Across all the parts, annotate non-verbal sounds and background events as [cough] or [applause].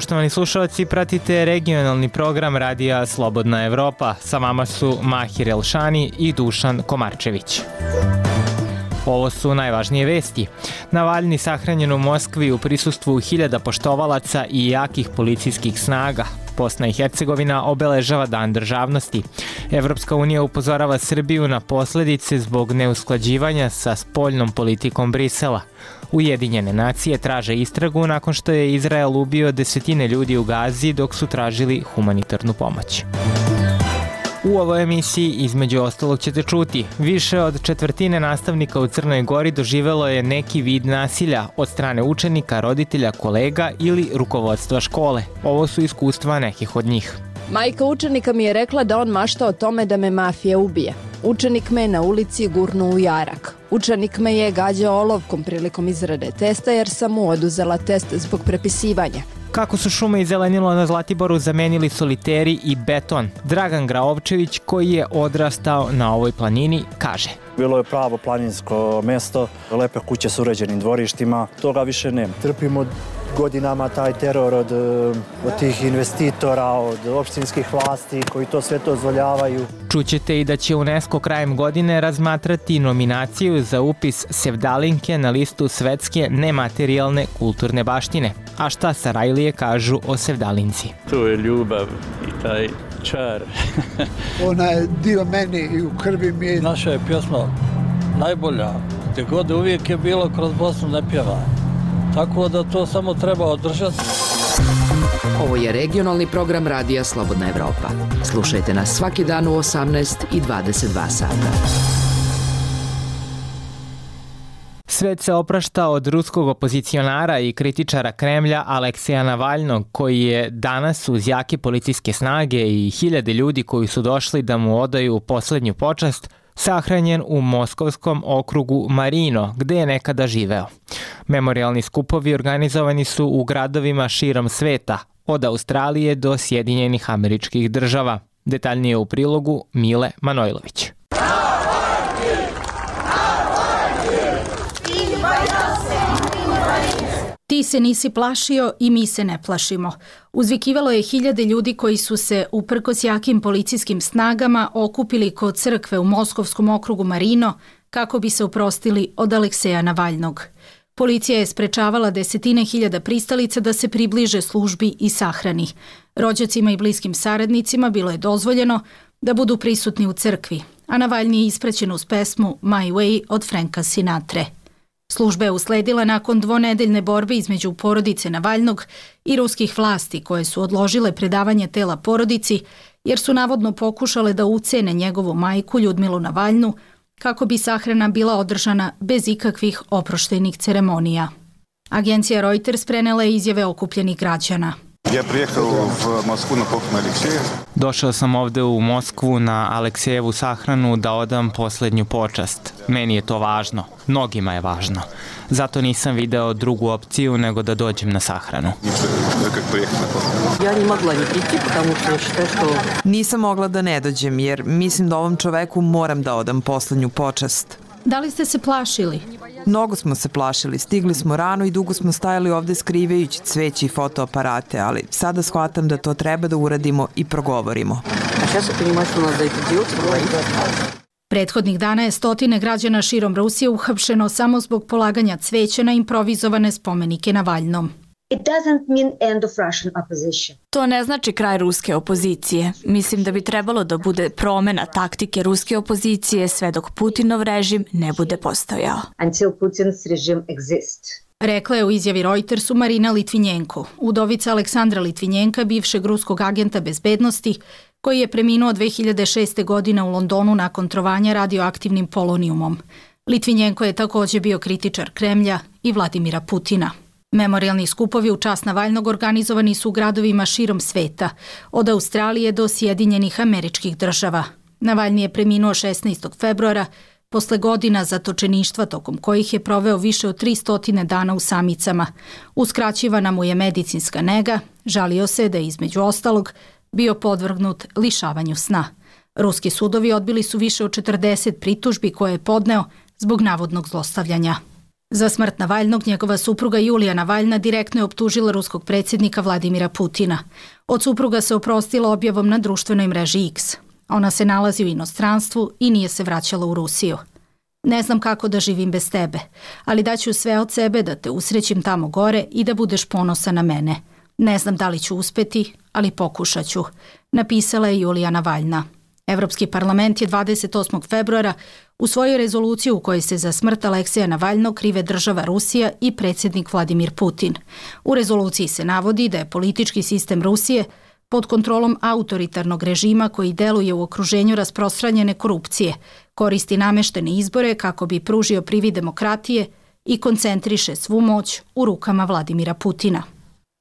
Poštovani slušalci, pratite regionalni program Radija Slobodna Evropa. Sa vama su Mahir Elšani i Dušan Komarčević. Ovo su najvažnije vesti. Navalni sahranjen u Moskvi u prisustvu hiljada poštovalaca i jakih policijskih snaga. Bosna i Hercegovina obeležava dan državnosti. Evropska unija upozorava Srbiju na posledice zbog neusklađivanja sa spoljnom politikom Brisela. Ujedinjene nacije traže istragu nakon što je Izrael ubio desetine ljudi u Gazi dok su tražili humanitarnu pomoć. U ovoj emisiji između ostalog ćete čuti više od četvrtine nastavnika u Crnoj Gori doživelo je neki vid nasilja od strane učenika, roditelja, kolega ili rukovodstva škole. Ovo su iskustva nekih od njih. Majka učenika mi je rekla da on mašta o tome da me mafija ubije. Učenik me na ulici gurnu u jarak. Učenik me je gađao olovkom prilikom izrade testa jer sam mu oduzela test zbog prepisivanja. Kako su šume i zelenilo na Zlatiboru zamenili soliteri i beton, Dragan Graovčević, koji je odrastao na ovoj planini, kaže. Bilo je pravo planinsko mesto, lepe kuće s uređenim dvorištima, toga više nema. Trpimo godinama taj teror od, od tih investitora, od opštinskih vlasti koji to sve to dozvoljavaju. Čućete i da će UNESCO krajem godine razmatrati nominaciju za upis Sevdalinke na listu svetske nematerijalne kulturne baštine. A šta Sarajlije kažu o Sevdalinci? To je ljubav i taj čar. [laughs] Ona je dio meni i u krvi mi je. Naša je pjesma najbolja. Gde god uvijek je bilo kroz Bosnu ne pjeva. Tako da to samo treba održati. Ovo je regionalni program Radija Slobodna Evropa. Slušajte nas svaki dan u 18 i 22 sata. Svet se oprašta od ruskog opozicionara i kritičara Kremlja Alekseja Navaljnog, koji je danas uz jake policijske snage i hiljade ljudi koji su došli da mu odaju poslednju počast, sahranjen u moskovskom okrugu Marino, gde je nekada živeo. Memorialni skupovi organizovani su u gradovima širom sveta, od Australije do Sjedinjenih američkih država. Detaljnije u prilogu Mile Manojlović. Ti se nisi plašio i mi se ne plašimo. Uzvikivalo je hiljade ljudi koji su se, uprkos jakim policijskim snagama, okupili kod crkve u Moskovskom okrugu Marino kako bi se uprostili od Alekseja Navaljnog. Policija je sprečavala desetine hiljada pristalica da se približe službi i sahrani. Rođacima i bliskim saradnicima bilo je dozvoljeno da budu prisutni u crkvi, a Navaljni je isprećen uz pesmu My Way od Franka Sinatre – Služba je usledila nakon dvonedeljne borbe između porodice Navaljnog i ruskih vlasti koje su odložile predavanje tela porodici jer su navodno pokušale da ucene njegovu majku Ljudmilu Navaljnu kako bi sahrana bila održana bez ikakvih oproštenih ceremonija. Agencija Reuters prenela je izjave okupljenih građana – Я приехал в Москву на похороны Алексея. Došao sam ovde u Moskvu na Aleksejevu sahranu da odam poslednju počast. Meni je to važno. Mnogima je važno. Zato nisam video drugu opciju nego da dođem na sahranu. Как приехать на похороны? Я не могла не прийти, потому что я считаю, что Nisam mogla da ne dođem jer mislim da ovom čoveku moram da odam poslednju počast. Da li ste se plašili? Mnogo smo se plašili, stigli smo rano i dugo smo stajali ovde skrivajući cveće i fotoaparate, ali sada shvatam da to treba da uradimo i progovorimo. Prethodnih dana je stotine građana širom Rusije uhapšeno samo zbog polaganja cveća na improvizovane spomenike Navaljnom. It doesn't mean end of Russian opposition. To ne znači kraj ruske opozicije. Mislim da bi trebalo da bude promena taktike ruske opozicije sve dok Putinov režim ne bude postojao. Until Putin's regime exists. Rekla je u izjavi Reutersu Marina Litvinjenko, udovica Aleksandra Litvinjenka, bivšeg ruskog agenta bezbednosti, koji je preminuo 2006. godine u Londonu nakon trovanja radioaktivnim polonijumom. Litvinjenko je takođe bio kritičar Kremlja i Vladimira Putina. Memorialni skupovi u čast Navaljnog organizovani su u gradovima širom sveta, od Australije do Sjedinjenih američkih država. Navaljni je preminuo 16. februara posle godina zatočeništva tokom kojih je proveo više od 300 dana u samicama. Uskraćivana mu je medicinska nega, žalio se da je između ostalog bio podvrgnut lišavanju sna. Ruski sudovi odbili su više od 40 pritužbi koje je podneo zbog navodnog zlostavljanja. Za smrt Navaljnog njegova supruga Julija Navaljna direktno je optužila ruskog predsjednika Vladimira Putina. Od supruga se oprostila objavom na društvenoj mreži X. Ona se nalazi u inostranstvu i nije se vraćala u Rusiju. Ne znam kako da živim bez tebe, ali daću sve od sebe da te usrećim tamo gore i da budeš ponosa na mene. Ne znam da li ću uspeti, ali pokušat ću, napisala je Julija Navaljna. Evropski parlament je 28. februara u svojoj rezoluciji u kojoj se za smrt Aleksija Navaljnog krive država Rusija i predsjednik Vladimir Putin. U rezoluciji se navodi da je politički sistem Rusije pod kontrolom autoritarnog režima koji deluje u okruženju rasprostranjene korupcije, koristi nameštene izbore kako bi pružio privi demokratije i koncentriše svu moć u rukama Vladimira Putina.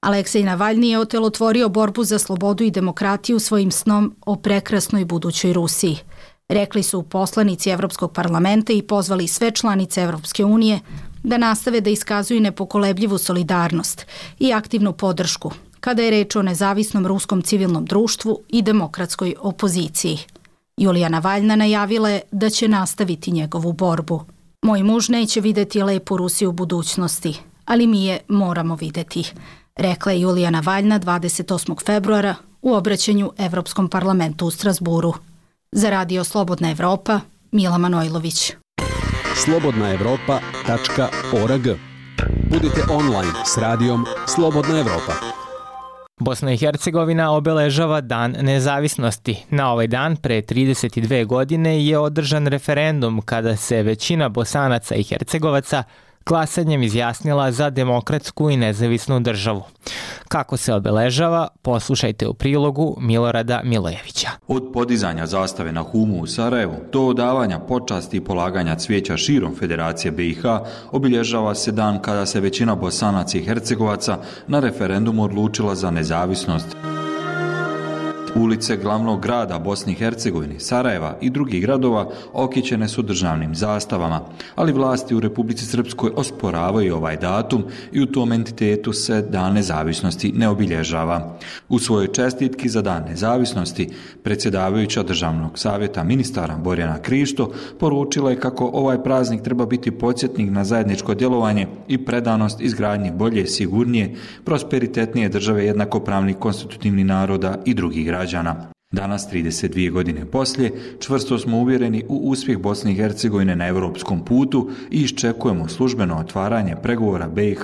Aleksej Navalni je otelotvorio borbu za slobodu i demokratiju svojim snom o prekrasnoj budućoj Rusiji. Rekli su poslanici Evropskog parlamenta i pozvali sve članice Evropske unije da nastave da iskazuju nepokolebljivu solidarnost i aktivnu podršku kada je reč o nezavisnom ruskom civilnom društvu i demokratskoj opoziciji. Julija Navaljna najavila je da će nastaviti njegovu borbu. Moj muž neće videti lepu Rusiju u budućnosti, ali mi je moramo videti, rekla je Julija Navaljna 28. februara u obraćanju Evropskom parlamentu u Strasburu. Za radio Slobodna Evropa, Mila Manojlović. slobodnaevropa.org Budite online s radijom Slobodna Evropa. Bosna i Hercegovina obeležava Dan nezavisnosti. Na ovaj dan pre 32 godine je održan referendum kada se većina bosanaca i hercegovaca glasanjem izjasnila za demokratsku i nezavisnu državu. Kako se obeležava, poslušajte u prilogu Milorada Milojevića. Od podizanja zastave na Humu u Sarajevu do odavanja počasti i polaganja cvijeća širom Federacije BiH obilježava se dan kada se većina bosanaca i hercegovaca na referendumu odlučila za nezavisnost. Ulice glavnog grada Bosni i Hercegovine, Sarajeva i drugih gradova okićene su državnim zastavama, ali vlasti u Republici Srpskoj osporavaju ovaj datum i u tom entitetu se Dan nezavisnosti ne obilježava. U svojoj čestitki za Dan nezavisnosti predsjedavajuća Državnog savjeta ministara Borjana Krišto poručila je kako ovaj praznik treba biti podsjetnik na zajedničko djelovanje i predanost izgradnji bolje, sigurnije, prosperitetnije države jednakopravnih konstitutivnih naroda i drugih građana građana. Danas, 32 godine poslije, čvrsto smo uvjereni u uspjeh Bosne i Hercegovine na europskom putu i iščekujemo službeno otvaranje pregovora BiH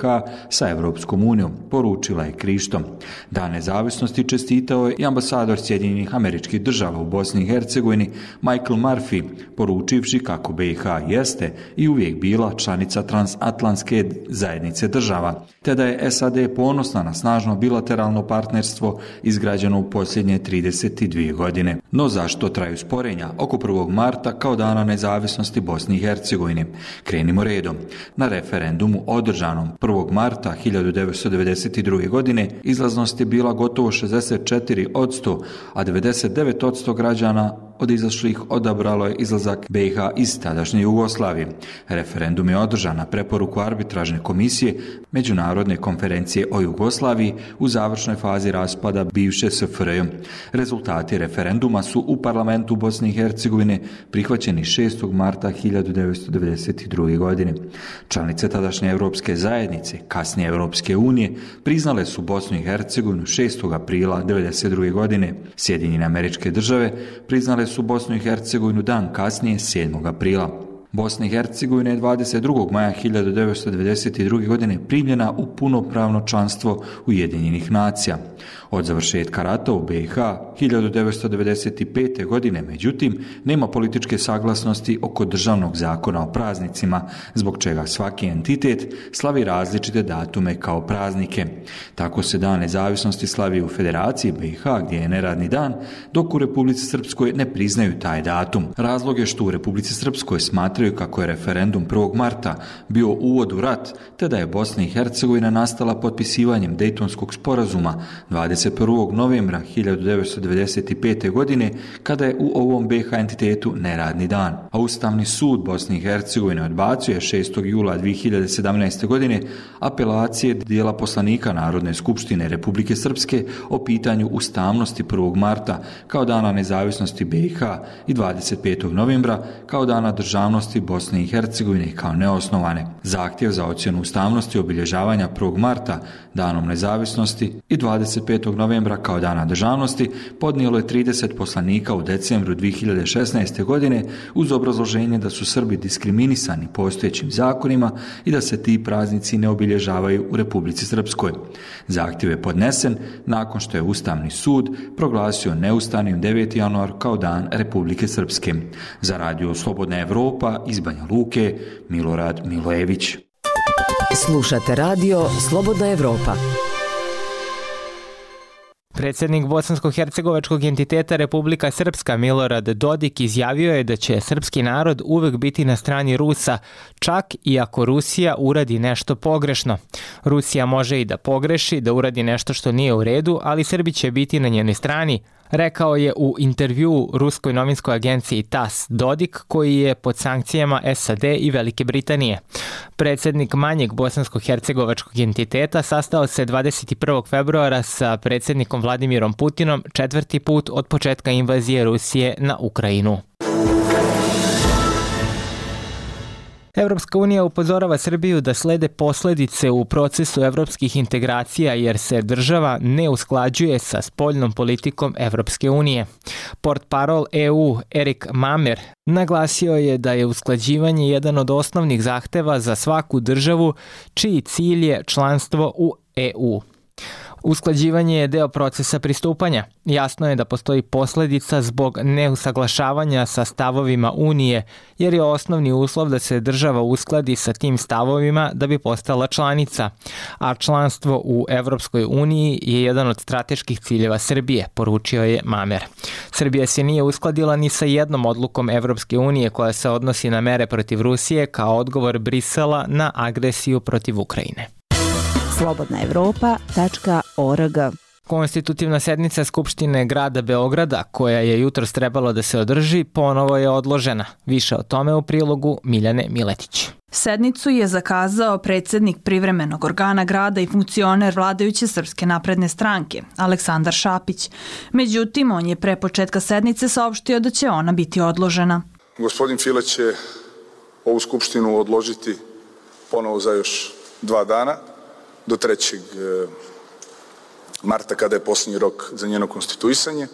sa Europskom unijom, poručila je Krištom. Dan nezavisnosti čestitao je i ambasador Sjedinjenih američkih država u Bosni i Hercegovini Michael Murphy, poručivši kako BiH jeste i uvijek bila članica transatlantske zajednice država, te da je SAD ponosna na snažno bilateralno partnerstvo izgrađeno u posljednje 32 dvije godine. No zašto traju sporenja oko 1. marta kao dana nezavisnosti Bosni i Hercegovine? Krenimo redom. Na referendumu održanom 1. marta 1992. godine izlaznost je bila gotovo 64 od 100, a 99 od 100 građana od izašlih odabralo je izlazak BiH iz tadašnje Jugoslavije. Referendum je održan na preporuku arbitražne komisije Međunarodne konferencije o Jugoslaviji u završnoj fazi raspada bivše SFRJ. Rezultati referenduma su u parlamentu Bosne i Hercegovine prihvaćeni 6. marta 1992. godine. Članice tadašnje Europske zajednice, kasnije Europske unije, priznale su Bosnu i Hercegovinu 6. aprila 1992. godine. Sjedinjene američke države priznale su Bosnu i Hercegovinu dan kasnije 7. aprila. Bosna i Hercegovina je 22. maja 1992. godine primljena u punopravno članstvo Ujedinjenih nacija. Od završetka rata u BiH 1995. godine, međutim, nema političke saglasnosti oko državnog zakona o praznicima, zbog čega svaki entitet slavi različite datume kao praznike. Tako se dan nezavisnosti slavi u Federaciji BiH gdje je neradni dan, dok u Republici Srpskoj ne priznaju taj datum. Razlog je što u Republici Srpskoj smatraju kako je referendum 1. marta bio uvod u rat, te da je Bosna i Hercegovina nastala potpisivanjem Dejtonskog sporazuma 21. novembra 1995. godine, kada je u ovom BH entitetu neradni dan. A Ustavni sud Bosne i Hercegovine odbacio je 6. jula 2017. godine apelacije dijela poslanika Narodne skupštine Republike Srpske o pitanju ustavnosti 1. marta kao dana nezavisnosti BiH i 25. novembra kao dana državnosti ustavnosti Bosne i Hercegovine kao neosnovane. Zahtjev za ocjenu ustavnosti obilježavanja 1. marta danom nezavisnosti i 25. novembra kao dana državnosti podnijelo je 30 poslanika u decembru 2016. godine uz obrazloženje da su Srbi diskriminisani postojećim zakonima i da se ti praznici ne obilježavaju u Republici Srpskoj. Zahtjev je podnesen nakon što je Ustavni sud proglasio neustavnim 9. januar kao dan Republike Srpske. Za radio Slobodna Evropa iz Banja Luke, Milorad Milojević. Slušate radio Slobodna Evropa. Predsednik Bosansko-Hercegovačkog entiteta Republika Srpska Milorad Dodik izjavio je da će srpski narod uvek biti na strani Rusa, čak i ako Rusija uradi nešto pogrešno. Rusija može i da pogreši, da uradi nešto što nije u redu, ali Srbi će biti na njenoj strani, rekao je u intervju ruskoj novinskoj agenciji TAS Dodik koji je pod sankcijama SAD i Velike Britanije. Predsednik manjeg bosansko-hercegovačkog entiteta sastao se 21. februara sa predsednikom Vladimirom Putinom četvrti put od početka invazije Rusije na Ukrajinu. Evropska unija upozorava Srbiju da slede posledice u procesu evropskih integracija jer se država ne usklađuje sa spoljnom politikom Evropske unije. Port parol EU Erik Mamer naglasio je da je usklađivanje jedan od osnovnih zahteva za svaku državu čiji cilj je članstvo u EU. Usklađivanje je deo procesa pristupanja. Jasno je da postoji posledica zbog neusaglašavanja sa stavovima Unije, jer je osnovni uslov da se država uskladi sa tim stavovima da bi postala članica, a članstvo u Evropskoj uniji je jedan od strateških ciljeva Srbije, poručio je Mamer. Srbija se nije uskladila ni sa jednom odlukom Evropske unije koja se odnosi na mere protiv Rusije kao odgovor Brisela na agresiju protiv Ukrajine slobodnaevropa.org. Konstitutivna sednica Skupštine grada Beograda, koja je jutro trebalo da se održi, ponovo je odložena. Više o tome u prilogu Miljane Miletić. Sednicu je zakazao predsednik privremenog organa grada i funkcioner vladajuće Srpske napredne stranke, Aleksandar Šapić. Međutim, on je pre početka sednice saopštio da će ona biti odložena. Gospodin File će ovu skupštinu odložiti ponovo za još dva dana, do 3. E, marta kada je posljednji rok za njeno konstituisanje e,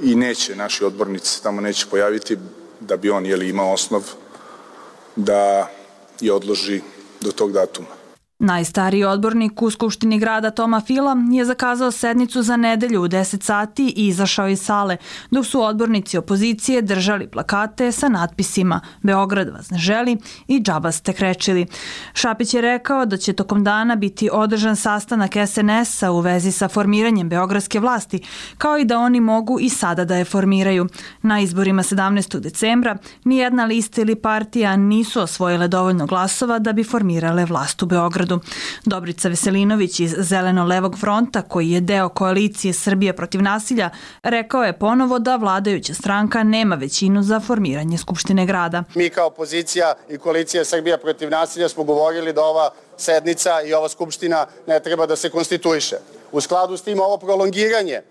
i neće naši odbornici tamo neće pojaviti da bi on jeli, imao osnov da je odloži do tog datuma. Najstariji odbornik u Skupštini grada Toma Fila je zakazao sednicu za nedelju u 10 sati i izašao iz sale, dok su odbornici opozicije držali plakate sa natpisima Beograd vas ne želi i džaba ste krečili. Šapić je rekao da će tokom dana biti održan sastanak SNS-a u vezi sa formiranjem beogradske vlasti, kao i da oni mogu i sada da je formiraju. Na izborima 17. decembra nijedna lista ili partija nisu osvojile dovoljno glasova da bi formirale vlast u Beogradu. Beogradu. Dobrica Veselinović iz Zeleno-levog fronta, koji je deo koalicije Srbije protiv nasilja, rekao je ponovo da vladajuća stranka nema većinu za formiranje Skupštine grada. Mi kao opozicija i koalicija Srbija protiv nasilja smo govorili da ova sednica i ova skupština ne treba da se konstituiše. U skladu s tim ovo prolongiranje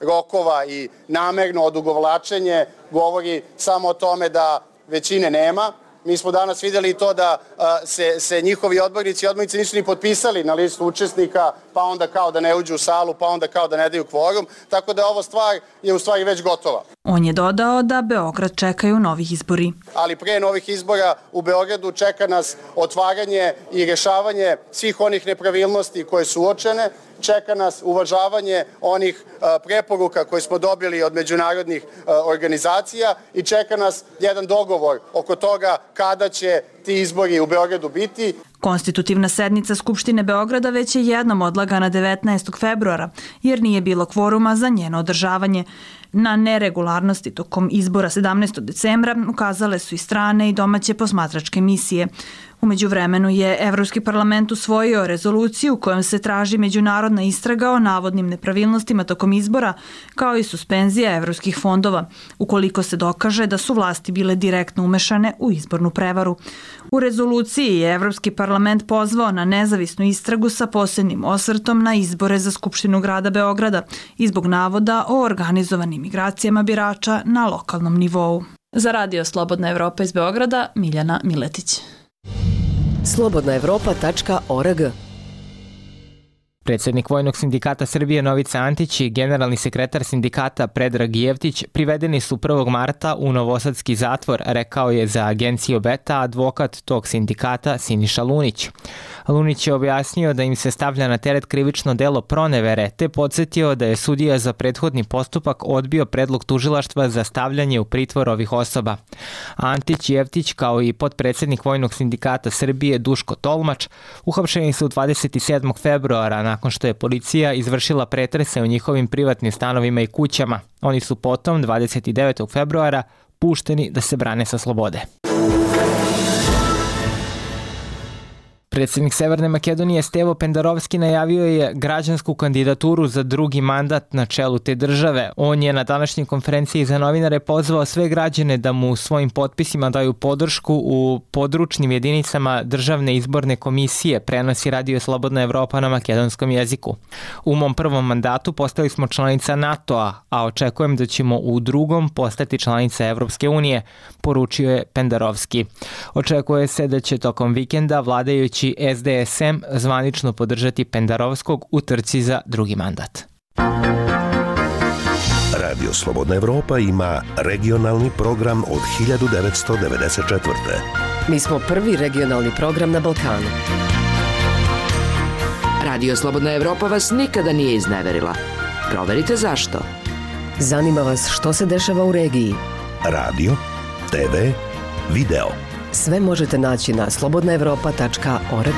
rokova i namerno odugovlačenje govori samo o tome da većine nema, Mi smo danas videli to da se, se njihovi odbornici i odbornici nisu ni potpisali na listu učesnika, pa onda kao da ne uđu u salu, pa onda kao da ne daju kvorum, tako da ova stvar je u stvari već gotova. On je dodao da Beograd čekaju novih izbori. Ali pre novih izbora u Beogradu čeka nas otvaranje i rešavanje svih onih nepravilnosti koje su uočene, čeka nas uvažavanje onih preporuka koje smo dobili od međunarodnih organizacija i čeka nas jedan dogovor oko toga kada će ti izbori u Beogradu biti. Konstitutivna sednica Skupštine Beograda već je jednom odlagana 19. februara, jer nije bilo kvoruma za njeno održavanje. Na neregularnosti tokom izbora 17. decembra ukazale su i strane i domaće posmatračke misije. Umeđu vremenu je Evropski parlament usvojio rezoluciju kojom se traži međunarodna istraga o navodnim nepravilnostima tokom izbora, kao i suspenzija evropskih fondova, ukoliko se dokaže da su vlasti bile direktno umešane u izbornu prevaru. U rezoluciji je Evropski parlament pozvao na nezavisnu istragu sa posebnim osvrtom na izbore za Skupštinu grada Beograda i zbog navoda o organizovanim migracijama birača na lokalnom nivou. Za radio Slobodna Evropa iz Beograda, Miljana Miletić. slobodnaevropa.org Predsednik Vojnog sindikata Srbije Novica Antić i generalni sekretar sindikata Predrag Jevtić privedeni su 1. marta u Novosadski zatvor, rekao je za agenciju Beta advokat tog sindikata Siniša Lunić. Lunić je objasnio da im se stavlja na teret krivično delo pronevere, te podsjetio da je sudija za prethodni postupak odbio predlog tužilaštva za stavljanje u pritvor ovih osoba. Antić Jevtić, kao i potpredsednik Vojnog sindikata Srbije Duško Tolmač, uhapšeni su 27. februara nakon što je policija izvršila pretrese u njihovim privatnim stanovima i kućama. Oni su potom 29. februara pušteni da se brane sa slobode. Predsednik Severne Makedonije Stevo Pendarovski najavio je građansku kandidaturu za drugi mandat na čelu te države. On je na današnjoj konferenciji za novinare pozvao sve građane da mu svojim potpisima daju podršku u područnim jedinicama državne izborne komisije, prenosi Radio Slobodna Evropa na makedonskom jeziku. U mom prvom mandatu postali smo članica NATO-a, a očekujem da ćemo u drugom postati članica Evropske unije, poručio je Pendarovski. Očekuje se da će tokom vikenda vladajući će SDSM zvanično podržati Pendarovskog u trci za drugi mandat. Radio Slobodna Evropa ima regionalni program od 1994. Mi smo prvi regionalni program na Balkanu. Radio Slobodna Evropa vas nikada nije izneverila. Proverite zašto. Zanima vas što se dešava u regiji. Radio, TV, video – Sve možete naći na slobodnaevropa.org.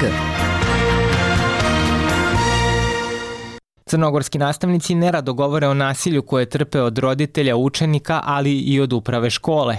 Crnogorski nastavnici nerado govore o nasilju koje trpe od roditelja učenika, ali i od uprave škole.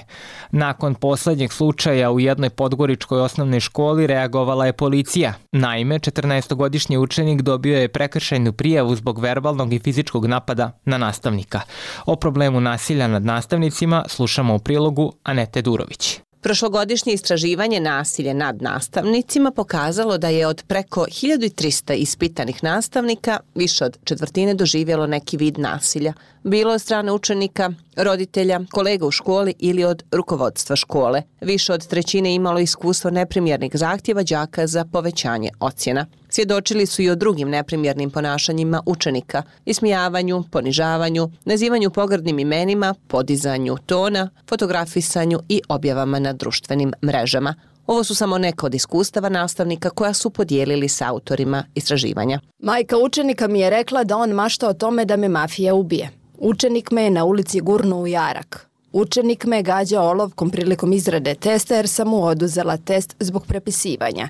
Nakon poslednjeg slučaja u jednoj podgoričkoj osnovnoj školi reagovala je policija. Naime, 14-godišnji učenik dobio je prekršajnu prijavu zbog verbalnog i fizičkog napada na nastavnika. O problemu nasilja nad nastavnicima slušamo u prilogu Anete Durović. Prošlogodišnje istraživanje nasilje nad nastavnicima pokazalo da je od preko 1300 ispitanih nastavnika više od četvrtine doživjelo neki vid nasilja, bilo od strane učenika, roditelja, kolega u školi ili od rukovodstva škole. Više od trećine imalo iskustvo neprimjernih zahtjeva đaka za povećanje ocjena. Svjedočili su i o drugim neprimjernim ponašanjima učenika, ismijavanju, ponižavanju, nazivanju pogrdnim imenima, podizanju tona, fotografisanju i objavama na društvenim mrežama. Ovo su samo neka od iskustava nastavnika koja su podijelili sa autorima istraživanja. Majka učenika mi je rekla da on mašta o tome da me mafija ubije. Učenik me je na ulici gurnuo u jarak. Učenik me je gađao olovkom prilikom izrade testa jer sam mu oduzela test zbog prepisivanja.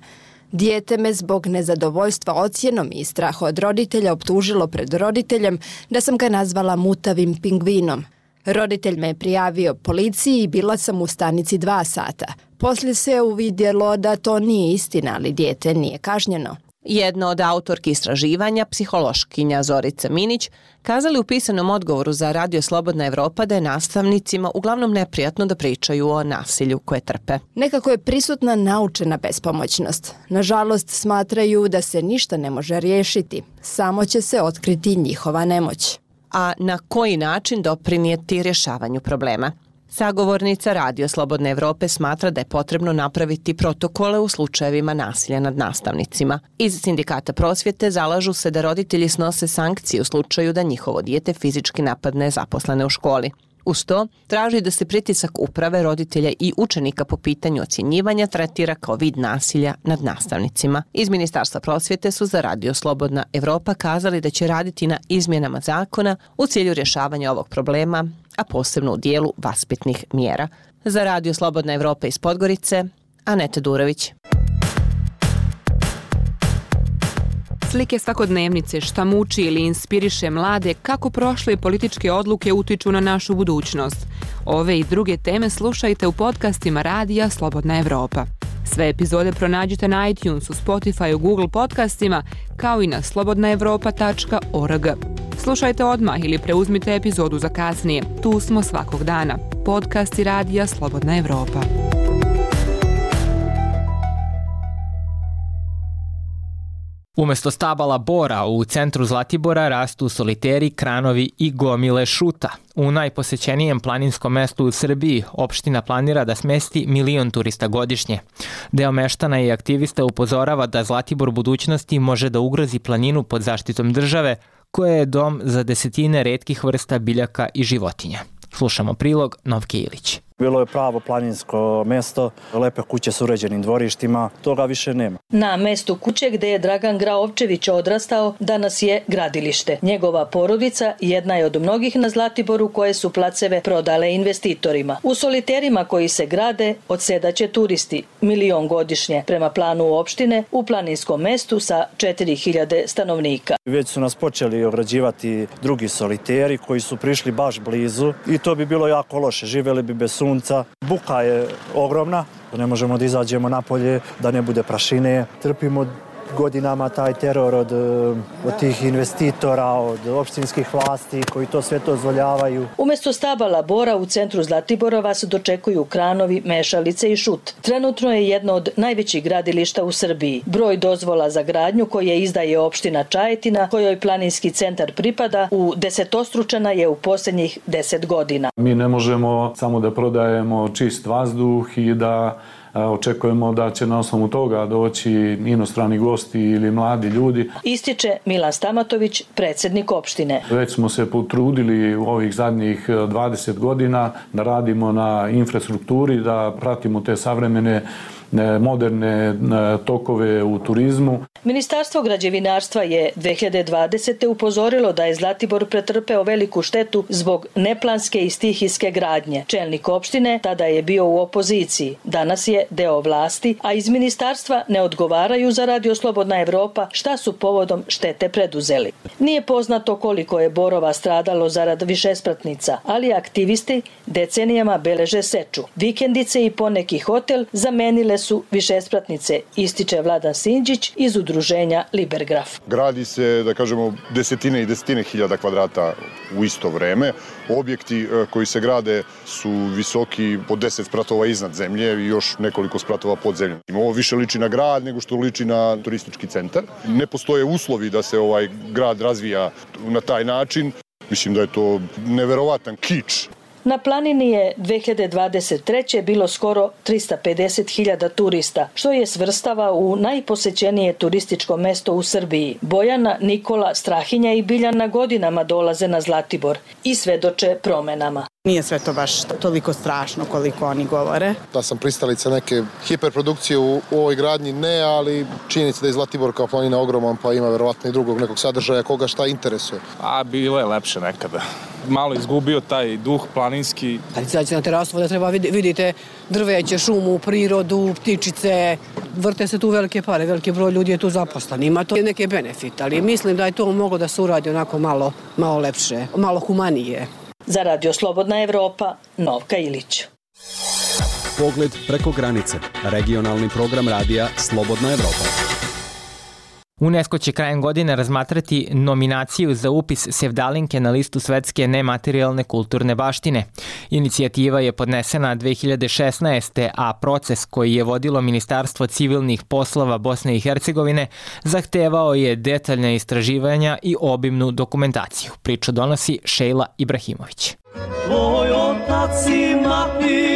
Dijete me zbog nezadovoljstva ocjenom i straha od roditelja optužilo pred roditeljem da sam ga nazvala mutavim pingvinom. Roditelj me je prijavio policiji i bila sam u stanici dva sata. Poslije se uvidjelo da to nije istina, ali dijete nije kažnjeno. Jedna od autorki istraživanja, psihološkinja Zorica Minić, kazali u pisanom odgovoru za Radio Slobodna Evropa da je nastavnicima uglavnom neprijatno da pričaju o nasilju koje trpe. Nekako je prisutna naučena bespomoćnost. Nažalost, smatraju da se ništa ne može riješiti, samo će se otkriti njihova nemoć. A na koji način doprinijeti rješavanju problema? Sagovornica Radio Slobodne Evrope smatra da je potrebno napraviti protokole u slučajevima nasilja nad nastavnicima. Iz sindikata prosvjete zalažu se da roditelji snose sankcije u slučaju da njihovo dijete fizički napadne zaposlene u školi. Uz to, traži da se pritisak uprave, roditelja i učenika po pitanju ocjenjivanja tretira kao vid nasilja nad nastavnicima. Iz Ministarstva prosvjete su za Radio Slobodna Evropa kazali da će raditi na izmjenama zakona u cilju rješavanja ovog problema, a posebno u dijelu vaspitnih mjera. Za Radio Slobodna Evropa iz Podgorice, Anete Durović. Slike svakodnevnice šta muči ili inspiriše mlade kako prošle političke odluke utiču na našu budućnost. Ove i druge teme slušajte u podcastima Radija Slobodna Evropa. Sve epizode pronađite na iTunesu, Spotify, Google podcastima, kao i na slobodnaevropa.org. Slušajte odmah ili preuzmite epizodu za kasnije. Tu smo svakog dana. Podcast i Radija Slobodna Evropa. Umesto stabala bora u centru Zlatibora rastu soliteri, kranovi i gomile šuta. U najposećenijem planinskom mestu u Srbiji opština planira da smesti milion turista godišnje. Deo meštana i aktivista upozorava da Zlatibor budućnosti može da ugrozi planinu pod zaštitom države, koja je dom za desetine redkih vrsta biljaka i životinja. Slušamo prilog Novke Ilić. Bilo je pravo planinsko mesto, lepe kuće s uređenim dvorištima, toga više nema. Na mestu kuće gde je Dragan Graovčević odrastao, danas je gradilište. Njegova porodica jedna je od mnogih na Zlatiboru koje su placeve prodale investitorima. U soliterima koji se grade odsedaće turisti, milion godišnje, prema planu opštine u planinskom mestu sa 4000 stanovnika. Već su nas počeli ograđivati drugi soliteri koji su prišli baš blizu i to bi bilo jako loše, živeli bi bez sunca. Buka je ogromna, ne možemo da izađemo napolje, da ne bude prašine. Trpimo godinama taj teror od, od tih investitora, od opštinskih vlasti koji to sve to dozvoljavaju. Umesto stabala bora u centru Zlatibora vas dočekuju kranovi, mešalice i šut. Trenutno je jedno od najvećih gradilišta u Srbiji. Broj dozvola za gradnju koje izdaje opština Čajetina, kojoj planinski centar pripada, u desetostručana je u posljednjih deset godina. Mi ne možemo samo da prodajemo čist vazduh i da očekujemo da će na osnovu toga doći inostrani gosti ili mladi ljudi. Ističe Milan Stamatović, predsednik opštine. Već smo se potrudili u ovih zadnjih 20 godina da radimo na infrastrukturi, da pratimo te savremene moderne tokove u turizmu. Ministarstvo građevinarstva je 2020. upozorilo da je Zlatibor pretrpeo veliku štetu zbog neplanske i stihijske gradnje. Čelnik opštine tada je bio u opoziciji. Danas je deo vlasti, a iz ministarstva ne odgovaraju za Radio Slobodna Evropa šta su povodom štete preduzeli. Nije poznato koliko je borova stradalo zarad višespratnica, ali aktivisti decenijama beleže seču. Vikendice i poneki hotel zamenile su višespratnice, ističe Vladan Sinđić iz udruženja Libergraf. Gradi se, da kažemo, desetine i desetine hiljada kvadrata u isto vreme. Objekti e, koji se grade su visoki po 10 spratova iznad zemlje i još nekoliko spratova pod zemljom. Ovo više liči na grad nego što liči na turistički centar. Ne postoje uslovi da se ovaj grad razvija na taj način. Mislim da je to neverovatan kič Na planini je 2023. bilo skoro 350.000 turista, što je svrstava u najposećenije turističko mesto u Srbiji. Bojana, Nikola, Strahinja i Biljana godinama dolaze na Zlatibor i svedoče promenama. Nije sve to baš toliko strašno koliko oni govore. Da sam pristalica neke hiperprodukcije u, u ovoj gradnji, ne, ali činjenica da je Zlatibor kao planina ogroman, pa ima verovatno i drugog nekog sadržaja koga šta interesuje. A bilo je lepše nekada. Malo izgubio taj duh planinski. Kad izađete na terasu, da treba vidite drveće, šumu, prirodu, ptičice, vrte se tu velike pare, veliki broj ljudi je tu zaposlen. Ima to neke benefit, ali mislim da je to moglo da se uradi onako malo, malo lepše, malo humanije. Za Radio Slobodna Evropa, Novka Ilić. Pogled preko granice. Regionalni program radija Slobodna Evropa. UNESCO će krajem godine razmatrati nominaciju za upis Sevdalinke na listu svetske nematerijalne kulturne baštine. Inicijativa je podnesena 2016. a proces koji je vodilo Ministarstvo civilnih poslova Bosne i Hercegovine zahtevao je detaljne istraživanja i obimnu dokumentaciju. Priču donosi Šejla Ibrahimović. Tvoj otac i mati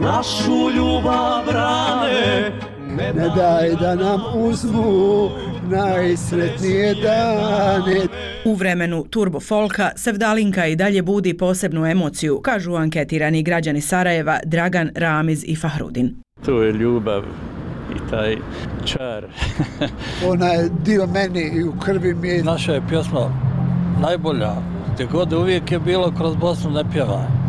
našu ljubav brane, ne daj da nam uzmu najsretnije dane. U vremenu turbo folka Sevdalinka i dalje budi posebnu emociju, kažu anketirani građani Sarajeva Dragan Ramiz i Fahrudin. To je ljubav i taj čar. [laughs] Ona je dio meni i u krvi mi je. Naša je pjesma najbolja. Gde god uvijek je bilo kroz Bosnu ne pjeva.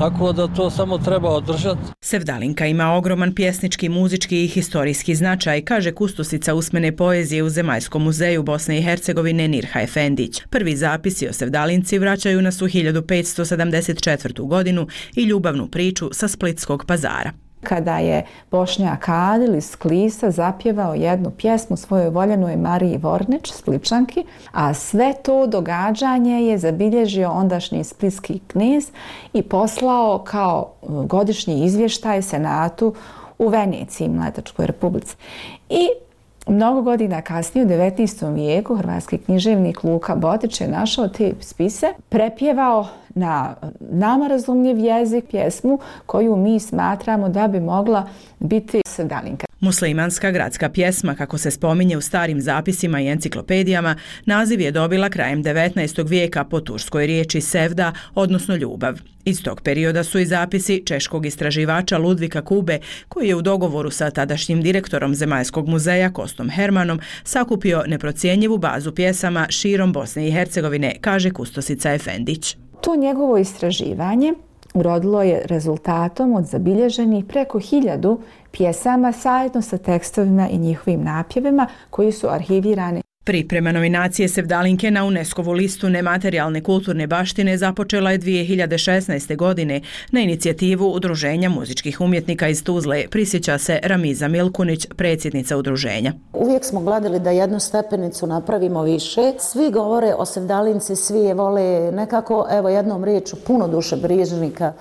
Tako da to samo treba održati. Sevdalinka ima ogroman pjesnički, muzički i historijski značaj, kaže kustusica usmene poezije u Zemaljskom muzeju Bosne i Hercegovine Nirha Efendić. Prvi zapisi o Sevdalinci vraćaju nas u 1574. godinu i ljubavnu priču sa Splitskog pazara kada je Bošnjak Adil iz Klisa zapjevao jednu pjesmu svojoj voljenoj Mariji Vornić, Splipčanki, a sve to događanje je zabilježio ondašnji splitski knjiz i poslao kao e, godišnji izvještaj Senatu u Veneciji, Mletačkoj republici. I Mnogo godina kasnije, u 19. vijeku, hrvatski književnik Luka Botić je našao te spise, prepjevao na nama razumljiv jezik pjesmu koju mi smatramo da bi mogla biti sevdalinka. Muslimanska gradska pjesma, kako se spominje u starim zapisima i enciklopedijama, naziv je dobila krajem 19. vijeka po turskoj riječi sevda, odnosno ljubav. Iz tog perioda su i zapisi češkog istraživača Ludvika Kube, koji je u dogovoru sa tadašnjim direktorom Zemaljskog muzeja Kostom Hermanom sakupio neprocijenjivu bazu pjesama širom Bosne i Hercegovine, kaže Kustosica Efendić. To njegovo istraživanje urodilo je rezultatom od zabilježenih preko hiljadu pjesama zajedno sa tekstovima i njihovim napjevima koji su arhivirani Priprema nominacije Sevdalinke na UNESCO-vu listu nematerijalne kulturne baštine započela je 2016. godine na inicijativu Udruženja muzičkih umjetnika iz Tuzle, prisjeća se Ramiza Milkunić, predsjednica udruženja. Uvijek smo gledali da jednu stepenicu napravimo više. Svi govore o Sevdalinci, svi je vole nekako, evo jednom riječu, puno duše brižnika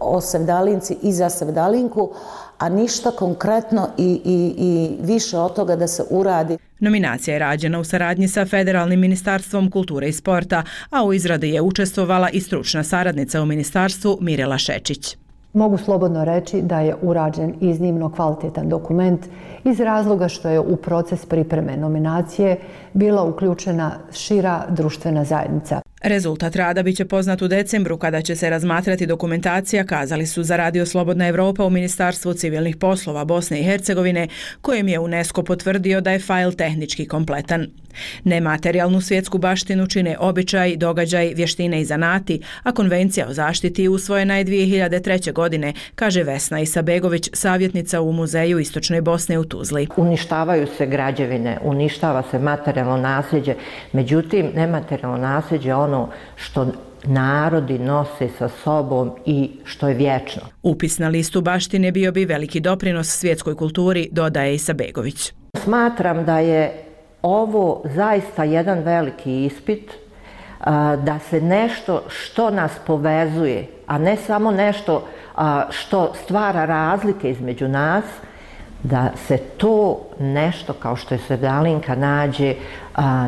o Sevdalinci i za Sevdalinku, a ništa konkretno i, i, i više od toga da se uradi. Nominacija je rađena u saradnji sa Federalnim ministarstvom kulture i sporta, a u izradi je učestvovala i stručna saradnica u ministarstvu Mirela Šečić. Mogu slobodno reći da je urađen iznimno kvalitetan dokument iz razloga što je u proces pripreme nominacije bila uključena šira društvena zajednica. Rezultat rada biće poznat u decembru kada će se razmatrati dokumentacija, kazali su za Radio Slobodna Evropa u Ministarstvu civilnih poslova Bosne i Hercegovine, kojem je UNESCO potvrdio da je fajl tehnički kompletan. Nematerijalnu svjetsku baštinu čine običaj, događaj, vještine i zanati, a konvencija o zaštiti usvojena je 2003. godine, kaže Vesna Isabegović, savjetnica u Muzeju Istočne Bosne u Tuzli. Uništavaju se građevine, uništava se materijalno nasljeđe, međutim, nematerijalno nasljeđe ono ono što narodi nose sa sobom i što je vječno. Upis na listu baštine bio bi veliki doprinos svjetskoj kulturi, dodaje Isa Begović. Smatram da je ovo zaista jedan veliki ispit da se nešto što nas povezuje, a ne samo nešto što stvara razlike između nas, da se to nešto kao što je Svedalinka nađe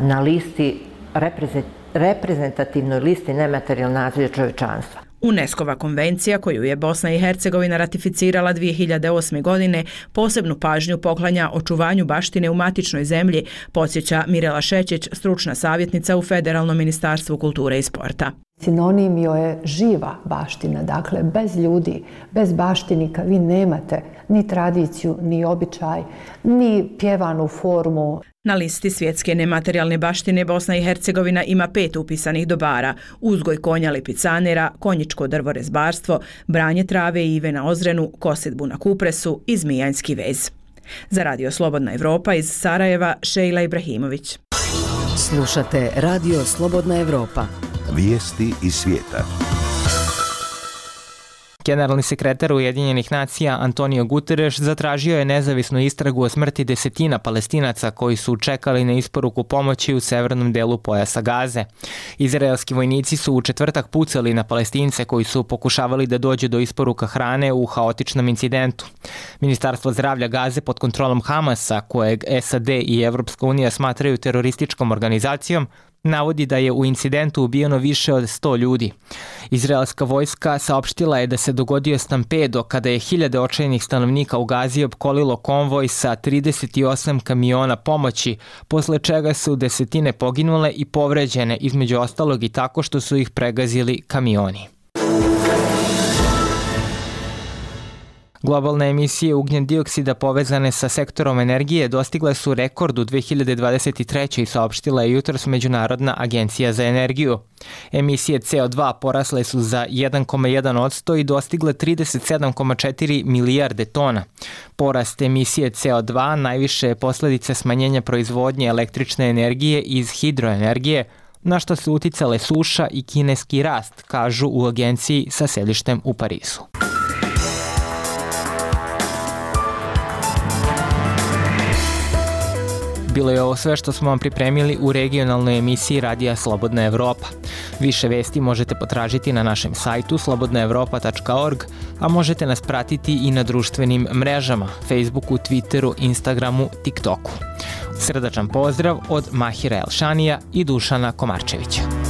na listi reprezentativnosti reprezentativnoj listi nematerijalne nasilja čovječanstva. UNESCO-va konvencija koju je Bosna i Hercegovina ratificirala 2008. godine posebnu pažnju poklanja očuvanju baštine u matičnoj zemlji, podsjeća Mirela Šećić, stručna savjetnica u Federalnom ministarstvu kulture i sporta. Sinonim joj je živa baština, dakle bez ljudi, bez baštinika vi nemate ni tradiciju, ni običaj, ni pjevanu formu. Na listi svjetske nematerijalne baštine Bosna i Hercegovina ima pet upisanih dobara, uzgoj konja lipicanera, konjičko drvorezbarstvo, branje trave i ive na ozrenu, kosedbu na kupresu i zmijanski vez. Za Radio Slobodna Evropa iz Sarajeva, Šejla Ibrahimović. Slušate Radio Slobodna Evropa. Vijesti iz svijeta. Generalni sekretar Ujedinjenih nacija Antonio Guterres zatražio je nezavisnu istragu o smrti desetina palestinaca koji su čekali na isporuku pomoći u severnom delu pojasa Gaze. Izraelski vojnici su u četvrtak pucali na palestince koji su pokušavali da dođu do isporuka hrane u haotičnom incidentu. Ministarstvo zdravlja Gaze pod kontrolom Hamasa, kojeg SAD i Evropska unija smatraju terorističkom organizacijom, navodi da je u incidentu ubijeno više od 100 ljudi. Izraelska vojska saopštila je da se dogodio stampedo kada je hiljade očajnih stanovnika u Gazi opkolilo konvoj sa 38 kamiona pomoći, posle čega su desetine poginule i povređene između ostalog i tako što su ih pregazili kamioni. Globalne emisije ugljen dioksida povezane sa sektorom energije dostigle su rekord u 2023. i saopštila je jutros Međunarodna agencija za energiju. Emisije CO2 porasle su za 1,1% i dostigle 37,4 milijarde tona. Porast emisije CO2 najviše je posledica smanjenja proizvodnje električne energije iz hidroenergije, na što su uticale suša i kineski rast, kažu u agenciji sa sedištem u Parisu. Bilo je ovo sve što smo vam pripremili u regionalnoj emisiji Radija Slobodna Evropa. Više vesti možete potražiti na našem sajtu slobodnaevropa.org, a možete nas pratiti i na društvenim mrežama, Facebooku, Twitteru, Instagramu, TikToku. Srdačan pozdrav od Mahira Elšanija i Dušana Komarčevića.